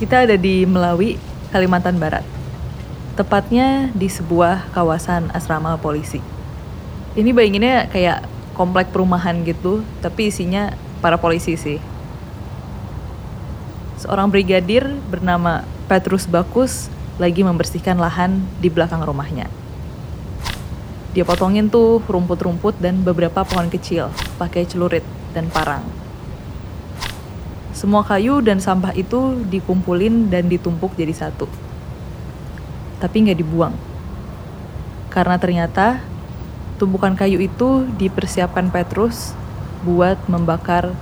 Kita ada di Melawi, Kalimantan Barat. Tepatnya di sebuah kawasan asrama polisi. Ini bayanginnya kayak komplek perumahan gitu, tapi isinya para polisi sih. Seorang brigadir bernama Petrus Bakus lagi membersihkan lahan di belakang rumahnya. Dia potongin tuh rumput-rumput dan beberapa pohon kecil pakai celurit dan parang. Semua kayu dan sampah itu dikumpulin dan ditumpuk jadi satu. Tapi nggak dibuang. Karena ternyata tumpukan kayu itu dipersiapkan Petrus buat membakar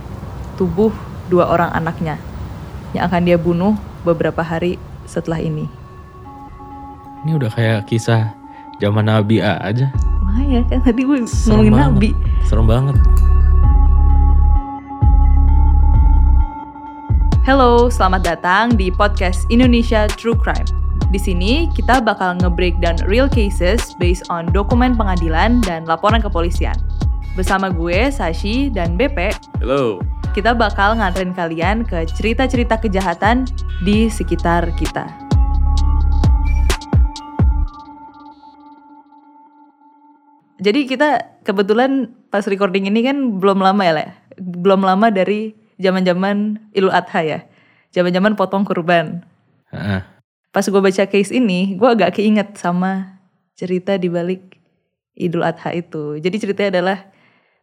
tubuh dua orang anaknya yang akan dia bunuh beberapa hari setelah ini. Ini udah kayak kisah zaman Nabi aja. Makanya kan tadi gue Serem ngomongin banget. Nabi. Serem banget. Halo, selamat datang di podcast Indonesia True Crime. Di sini kita bakal nge-breakdown real cases based on dokumen pengadilan dan laporan kepolisian. Bersama gue, Sashi, dan BP, Halo. kita bakal nganterin kalian ke cerita-cerita kejahatan di sekitar kita. Jadi kita kebetulan pas recording ini kan belum lama ya, Le? belum lama dari zaman-zaman Idul Adha ya, zaman-zaman potong kurban. Heeh. Pas gue baca case ini, gue agak keinget sama cerita di balik Idul Adha itu. Jadi ceritanya adalah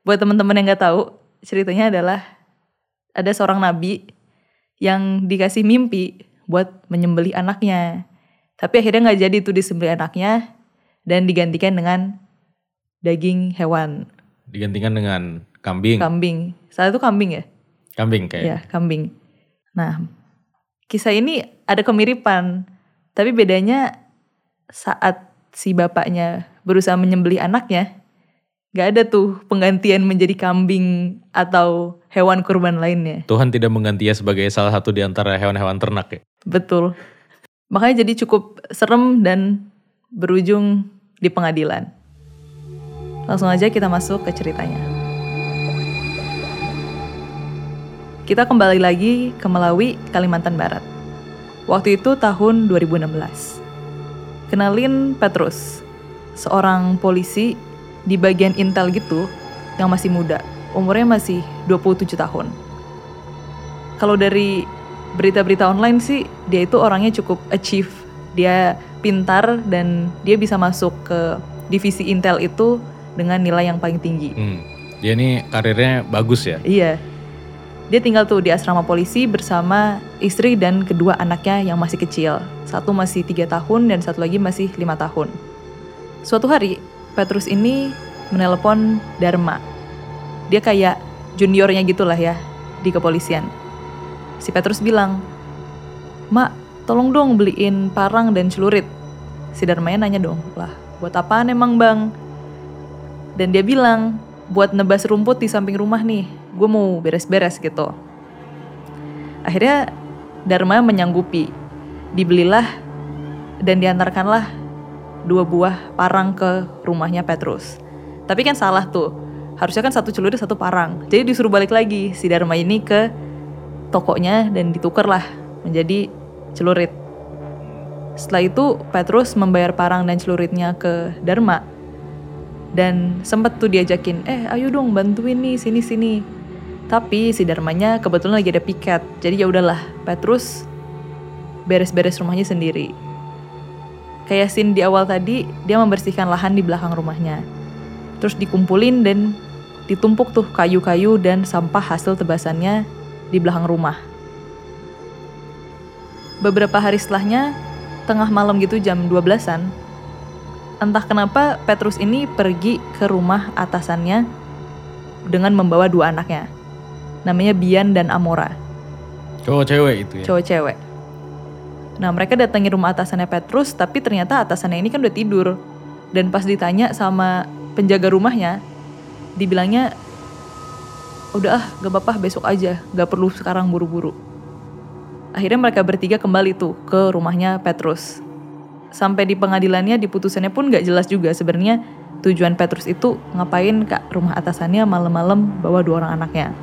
buat teman-teman yang nggak tahu, ceritanya adalah ada seorang nabi yang dikasih mimpi buat menyembelih anaknya. Tapi akhirnya nggak jadi tuh disembelih anaknya dan digantikan dengan daging hewan, Digantikan dengan kambing. kambing. Saat itu kambing ya? Kambing kayak. Ya, kambing. Nah, kisah ini ada kemiripan, tapi bedanya saat si bapaknya berusaha menyembelih anaknya, nggak ada tuh penggantian menjadi kambing atau hewan kurban lainnya. Tuhan tidak menggantinya sebagai salah satu di antara hewan-hewan ternak ya. Betul. Makanya jadi cukup serem dan berujung di pengadilan. Langsung aja kita masuk ke ceritanya. Kita kembali lagi ke Melawi, Kalimantan Barat. Waktu itu tahun 2016. Kenalin Petrus, seorang polisi di bagian intel gitu yang masih muda. Umurnya masih 27 tahun. Kalau dari berita-berita online sih dia itu orangnya cukup achieve. Dia pintar dan dia bisa masuk ke divisi intel itu dengan nilai yang paling tinggi. Hmm. Dia ini karirnya bagus ya. Iya. Dia tinggal tuh di asrama polisi bersama istri dan kedua anaknya yang masih kecil. Satu masih tiga tahun dan satu lagi masih lima tahun. Suatu hari, Petrus ini menelepon Dharma. Dia kayak juniornya gitulah ya di kepolisian. Si Petrus bilang, Mak, tolong dong beliin parang dan celurit. Si Dharmanya nanya dong, lah buat apaan emang bang? Dan dia bilang, buat nebas rumput di samping rumah nih, gue mau beres-beres gitu. Akhirnya Dharma menyanggupi, dibelilah dan diantarkanlah dua buah parang ke rumahnya Petrus. Tapi kan salah tuh, harusnya kan satu celurit satu parang. Jadi disuruh balik lagi si Dharma ini ke tokonya dan ditukerlah menjadi celurit. Setelah itu Petrus membayar parang dan celuritnya ke Dharma dan sempet tuh diajakin, eh ayo dong bantuin nih sini sini. Tapi si Dharmanya kebetulan lagi ada piket, jadi ya udahlah Petrus beres-beres rumahnya sendiri. Kayak scene di awal tadi, dia membersihkan lahan di belakang rumahnya. Terus dikumpulin dan ditumpuk tuh kayu-kayu dan sampah hasil tebasannya di belakang rumah. Beberapa hari setelahnya, tengah malam gitu jam 12-an, entah kenapa Petrus ini pergi ke rumah atasannya dengan membawa dua anaknya. Namanya Bian dan Amora, Cowok cewek itu ya. cowok cewek. Nah mereka datangi rumah atasannya Petrus, tapi ternyata atasannya ini kan udah tidur. Dan pas ditanya sama penjaga rumahnya, dibilangnya, udah ah gak apa-apa besok aja, gak perlu sekarang buru-buru. Akhirnya mereka bertiga kembali tuh ke rumahnya Petrus. Sampai di pengadilannya diputusannya pun gak jelas juga sebenarnya tujuan Petrus itu ngapain ke rumah atasannya malam-malam bawa dua orang anaknya.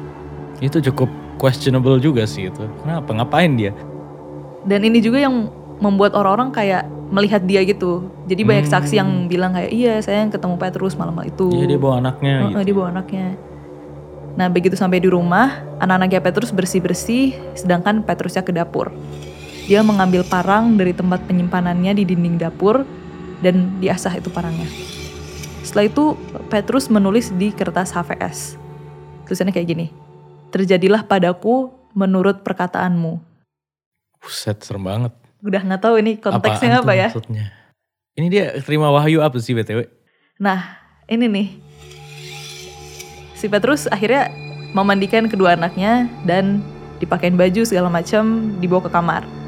Itu cukup questionable juga sih itu. Kenapa? Ngapain dia? Dan ini juga yang membuat orang-orang kayak melihat dia gitu. Jadi banyak Hmm. saksi yang bilang kayak iya saya yang ketemu Petrus malam itu. Iya dia bawa anaknya Heeh, gitu. dia bawa anaknya. Nah begitu sampai di rumah, anak-anaknya Petrus bersih-bersih, sedangkan Petrusnya ke dapur. Dia mengambil parang dari tempat penyimpanannya di dinding dapur dan diasah itu parangnya. Setelah itu Petrus menulis di kertas HVS. Tulisannya kayak gini. Terjadilah padaku menurut perkataanmu. Buset serem banget. Udah nggak tahu ini konteksnya Apaan apa ya. Maksudnya. Ini dia terima wahyu apa sih BTW? Nah, ini nih. Si Petrus akhirnya memandikan kedua anaknya dan dipakein baju segala macam dibawa ke kamar.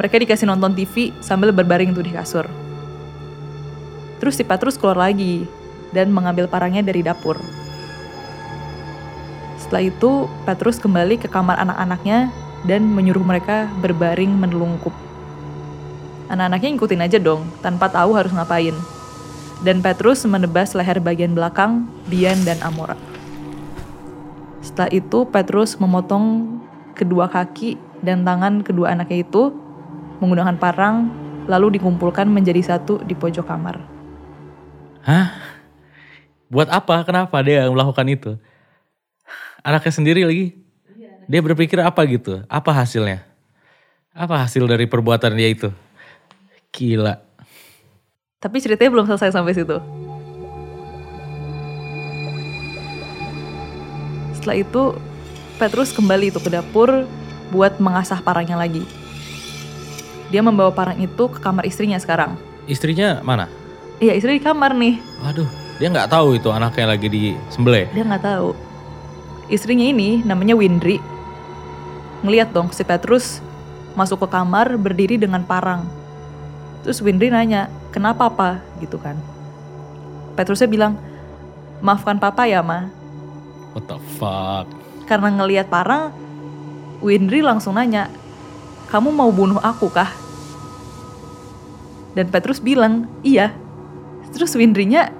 Mereka dikasih nonton TV sambil berbaring tuh di kasur. Terus si Petrus keluar lagi dan mengambil parangnya dari dapur. Setelah itu, Petrus kembali ke kamar anak-anaknya dan menyuruh mereka berbaring menelungkup. Anak-anaknya ngikutin aja dong, tanpa tahu harus ngapain dan Petrus menebas leher bagian belakang Bian dan Amora. Setelah itu Petrus memotong kedua kaki dan tangan kedua anaknya itu menggunakan parang lalu dikumpulkan menjadi satu di pojok kamar. Hah? Buat apa? Kenapa dia melakukan itu? Anaknya sendiri lagi. Dia berpikir apa gitu? Apa hasilnya? Apa hasil dari perbuatan dia itu? Gila. Tapi ceritanya belum selesai sampai situ. Setelah itu Petrus kembali itu ke dapur buat mengasah parangnya lagi. Dia membawa parang itu ke kamar istrinya sekarang. Istrinya mana? Iya istri di kamar nih. Waduh, dia nggak tahu itu anaknya lagi di sembelih. Dia nggak tahu. Istrinya ini namanya Windri. Ngeliat dong si Petrus masuk ke kamar berdiri dengan parang. Terus Windri nanya, kenapa apa? Gitu kan. Petrusnya bilang, maafkan papa ya ma. What the fuck? Karena ngeliat parang, Windri langsung nanya, kamu mau bunuh aku kah? Dan Petrus bilang, iya. Terus Windrinya,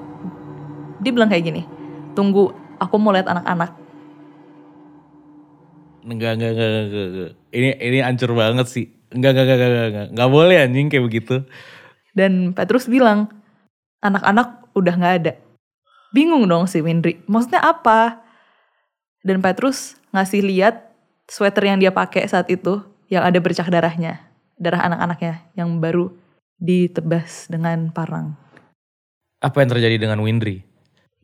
dia bilang kayak gini, tunggu, aku mau lihat anak-anak. Enggak, enggak, enggak, enggak, enggak. Ini ini hancur banget sih. Enggak, enggak, enggak, enggak, enggak. Enggak boleh anjing kayak begitu. Dan Petrus bilang, anak-anak udah nggak ada. Bingung dong si Windri, maksudnya apa? Dan Petrus ngasih lihat sweater yang dia pakai saat itu, yang ada bercak darahnya. Darah anak-anaknya yang baru ditebas dengan parang. Apa yang terjadi dengan Windri?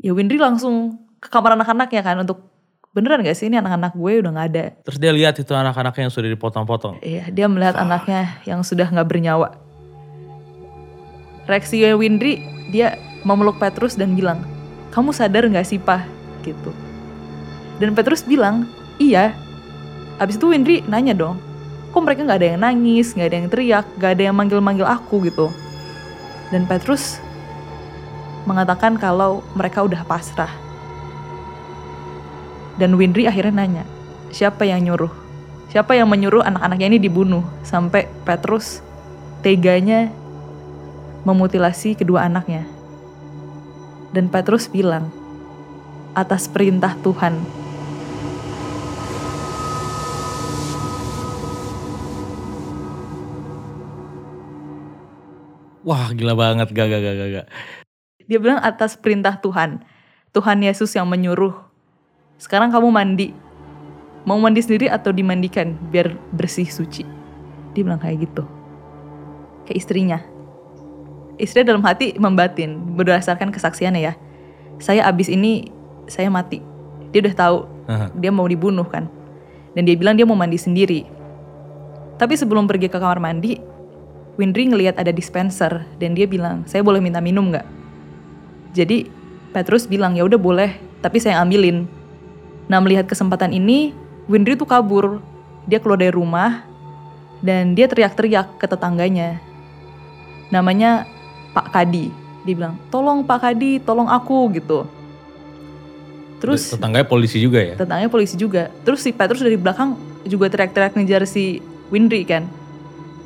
Ya Windri langsung ke kamar anak-anaknya kan untuk beneran gak sih ini anak-anak gue udah nggak ada. Terus dia lihat itu anak-anaknya yang sudah dipotong-potong. Iya, dia melihat anaknya yang sudah nggak bernyawa. Reaksi Windri, dia memeluk Petrus dan bilang, kamu sadar nggak sih, Pak? Gitu. Dan Petrus bilang, iya. Abis itu Windri nanya dong, kok mereka nggak ada yang nangis, nggak ada yang teriak, nggak ada yang manggil-manggil aku gitu. Dan Petrus mengatakan kalau mereka udah pasrah. Dan Windri akhirnya nanya, siapa yang nyuruh? Siapa yang menyuruh anak-anaknya ini dibunuh sampai Petrus teganya memutilasi kedua anaknya? Dan Petrus bilang, atas perintah Tuhan. Wah gila banget, gak, gak, gak, gak, gak. Dia bilang atas perintah Tuhan. Tuhan Yesus yang menyuruh. Sekarang kamu mandi. Mau mandi sendiri atau dimandikan biar bersih suci. Dia bilang kayak gitu. Ke istrinya. Istrinya dalam hati membatin berdasarkan kesaksiannya ya. Saya abis ini saya mati. Dia udah tahu Aha. dia mau dibunuh kan. Dan dia bilang dia mau mandi sendiri. Tapi sebelum pergi ke kamar mandi, Windri ngelihat ada dispenser dan dia bilang, saya boleh minta minum nggak? Jadi Petrus bilang ya udah boleh, tapi saya ambilin. Nah melihat kesempatan ini, Windri tuh kabur. Dia keluar dari rumah dan dia teriak-teriak ke tetangganya. Namanya Pak Kadi. Dia bilang, tolong Pak Kadi, tolong aku gitu. Terus Tetangganya polisi juga ya? tetangganya polisi juga. Terus si Petrus dari belakang juga teriak-teriak ngejar si Windri kan.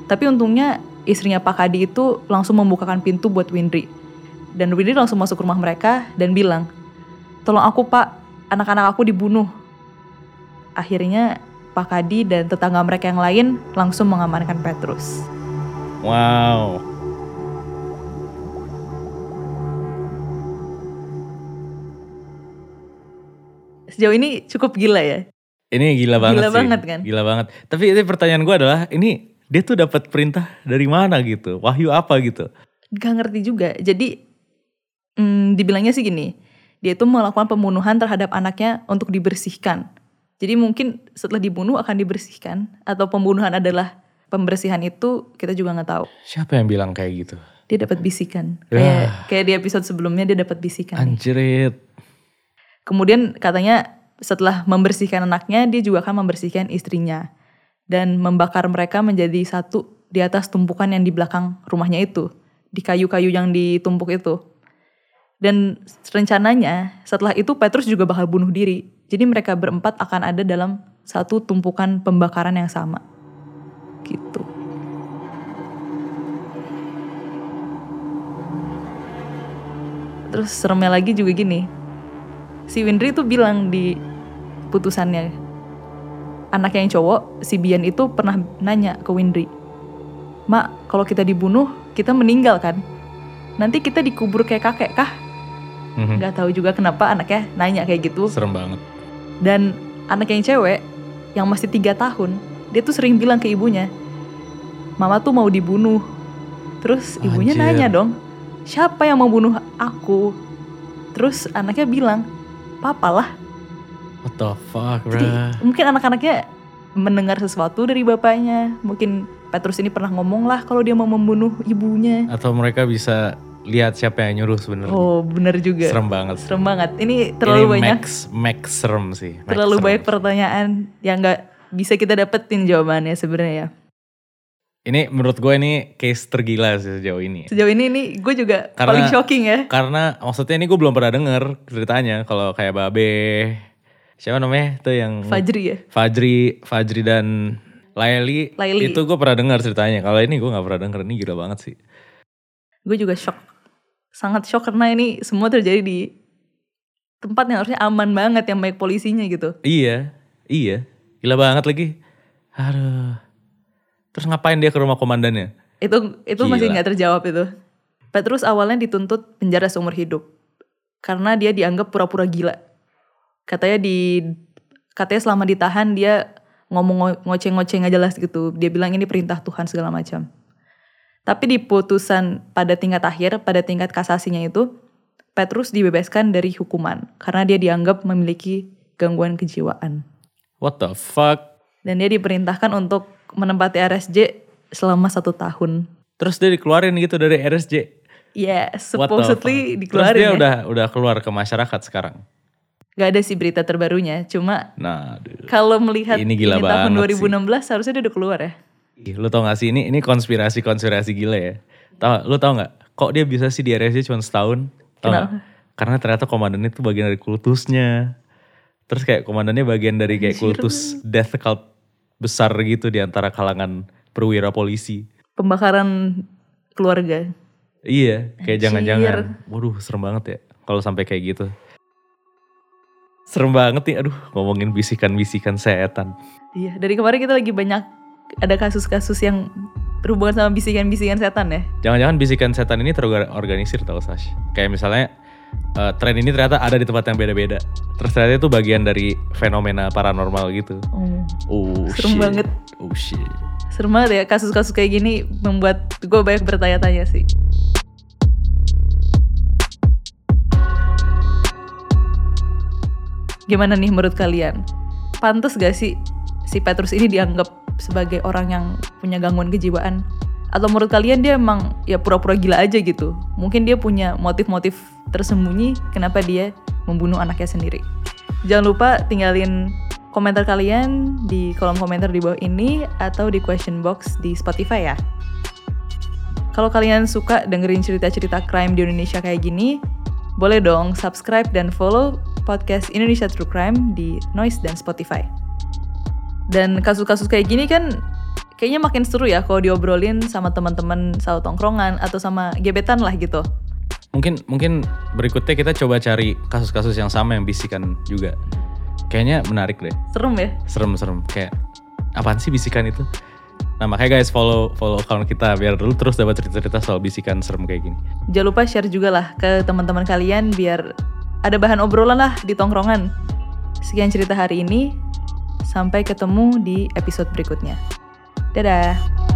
Tapi untungnya istrinya Pak Kadi itu langsung membukakan pintu buat Windri. Dan Windri langsung masuk ke rumah mereka dan bilang, tolong aku pak, anak-anak aku dibunuh. Akhirnya Pak Kadi dan tetangga mereka yang lain langsung mengamankan Petrus. Wow. Sejauh ini cukup gila ya. Ini gila banget Gila sih. banget kan? Gila banget. Tapi ini pertanyaan gue adalah, ini dia tuh dapat perintah dari mana gitu? Wahyu apa gitu? Gak ngerti juga. Jadi hmm, dibilangnya sih gini, dia itu melakukan pembunuhan terhadap anaknya untuk dibersihkan. Jadi mungkin setelah dibunuh akan dibersihkan atau pembunuhan adalah pembersihan itu kita juga nggak tahu. Siapa yang bilang kayak gitu? Dia dapat bisikan. Yah. Kayak kayak di episode sebelumnya dia dapat bisikan. nih. Anjirit. Kemudian katanya setelah membersihkan anaknya, dia juga akan membersihkan istrinya dan membakar mereka menjadi satu di atas tumpukan yang di belakang rumahnya itu, di kayu-kayu yang ditumpuk itu. Dan rencananya setelah itu Petrus juga bakal bunuh diri. Jadi mereka berempat akan ada dalam satu tumpukan pembakaran yang sama. Gitu. Terus seremnya lagi juga gini, si Windri tuh bilang di putusannya anak yang cowok si Bian itu pernah nanya ke Windri mak kalau kita dibunuh kita meninggal kan nanti kita dikubur kayak kakek kah Mhm. nggak tahu juga kenapa anaknya nanya kayak gitu Serem banget. dan anak yang cewek yang masih tiga tahun dia tuh sering bilang ke ibunya mama tuh mau dibunuh terus ibunya Anjir. nanya dong siapa yang mau bunuh aku terus anaknya bilang papa lah What the fuck, Jadi bruh? mungkin anak-anaknya mendengar sesuatu dari bapaknya. Mungkin Petrus ini pernah ngomong lah kalau dia mau membunuh ibunya. Atau mereka bisa lihat siapa yang nyuruh sebenarnya. Oh bener juga. Serem banget. Serem banget. Ini terlalu Ini banyak, Max, max serem sih. Max terlalu serem. banyak pertanyaan yang nggak bisa kita dapetin jawabannya sebenarnya ya. Ini menurut gue ini case tergila sih sejauh ini. Sejauh ini nih gue juga Karena- paling shocking ya. Karena maksudnya ini gue belum pernah denger ceritanya kalau kayak Babe, siapa namanya tuh yang Fajri ya. Fajri, Fajri dan Laili, Laili. itu gue pernah dengar ceritanya. Kalau ini gue nggak pernah denger, ini gila banget sih. Gue juga shock. Sangat shock karena ini semua terjadi di tempat yang harusnya aman banget yang baik polisinya gitu. Iya, iya, gila banget lagi. Aduh, terus ngapain dia ke rumah komandannya? Itu itu masih Gila. nggak terjawab itu. Petrus awalnya dituntut penjara seumur hidup karena dia dianggap pura-pura gila. Katanya di katanya selama ditahan dia ngomong ngo- ngoceh-ngoceh nggak jelas gitu. Dia bilang ini perintah Tuhan segala macam. Tapi di putusan pada tingkat akhir, pada tingkat kasasinya itu, Petrus dibebaskan dari hukuman karena dia dianggap memiliki gangguan kejiwaan. What the fuck? Dan dia diperintahkan untuk menempati RSJ selama satu tahun. Terus dia dikeluarin gitu dari RSJ. Ya, What the supposedly dikeluarin Terus dia ya. udah udah keluar ke masyarakat sekarang. Gak ada sih berita terbarunya, cuma Nah, kalau melihat Ini gila tahun banget 2016 harusnya dia udah keluar ya. Ih, lu tau gak sih ini ini konspirasi konspirasi gila ya. Tahu lu tau gak? Kok dia bisa sih di RSJ cuma setahun? Tau? Kenapa? Karena ternyata komandannya itu bagian dari kultusnya. Terus kayak komandannya bagian dari kayak Anjir. kultus death cult besar gitu di antara kalangan perwira polisi. Pembakaran keluarga. Iya, kayak jangan-jangan. Waduh, serem banget ya kalau sampai kayak gitu. Serem banget nih, aduh ngomongin bisikan-bisikan setan. Iya, dari kemarin kita lagi banyak ada kasus-kasus yang berhubungan sama bisikan-bisikan setan ya. Jangan-jangan bisikan setan ini terorganisir tau Sash. Kayak misalnya eh, tren ini ternyata ada di tempat yang beda-beda. Terus ternyata itu bagian dari fenomena paranormal gitu. Oh, Oh Serem shit. banget. Oh shit. serem banget ya kasus-kasus kayak gini membuat gue banyak bertanya-tanya sih. Gimana nih menurut kalian? Pantes gak sih si Petrus ini dianggap sebagai orang yang punya gangguan kejiwaan? Atau menurut kalian dia emang ya pura-pura gila aja gitu? Mungkin dia punya motif-motif tersembunyi kenapa dia membunuh anaknya sendiri. Jangan lupa tinggalin komentar kalian di kolom komentar di bawah ini atau di question box di Spotify ya. Kalau kalian suka dengerin cerita-cerita crime di Indonesia kayak gini, boleh dong subscribe dan follow podcast Indonesia True Crime di Noise dan Spotify. Dan kasus-kasus kayak gini kan kayaknya makin seru ya kalau diobrolin sama teman-teman satu tongkrongan atau sama gebetan lah gitu. Mungkin mungkin berikutnya kita coba cari kasus-kasus yang sama yang bisikan juga. Kayaknya menarik deh. Serem ya? Serem-serem kayak apaan sih bisikan itu? Nah makanya guys follow follow account kita biar lu terus dapat cerita-cerita soal bisikan serem kayak gini. Jangan lupa share juga lah ke teman-teman kalian biar ada bahan obrolan lah di tongkrongan. Sekian cerita hari ini. Sampai ketemu di episode berikutnya. Dadah.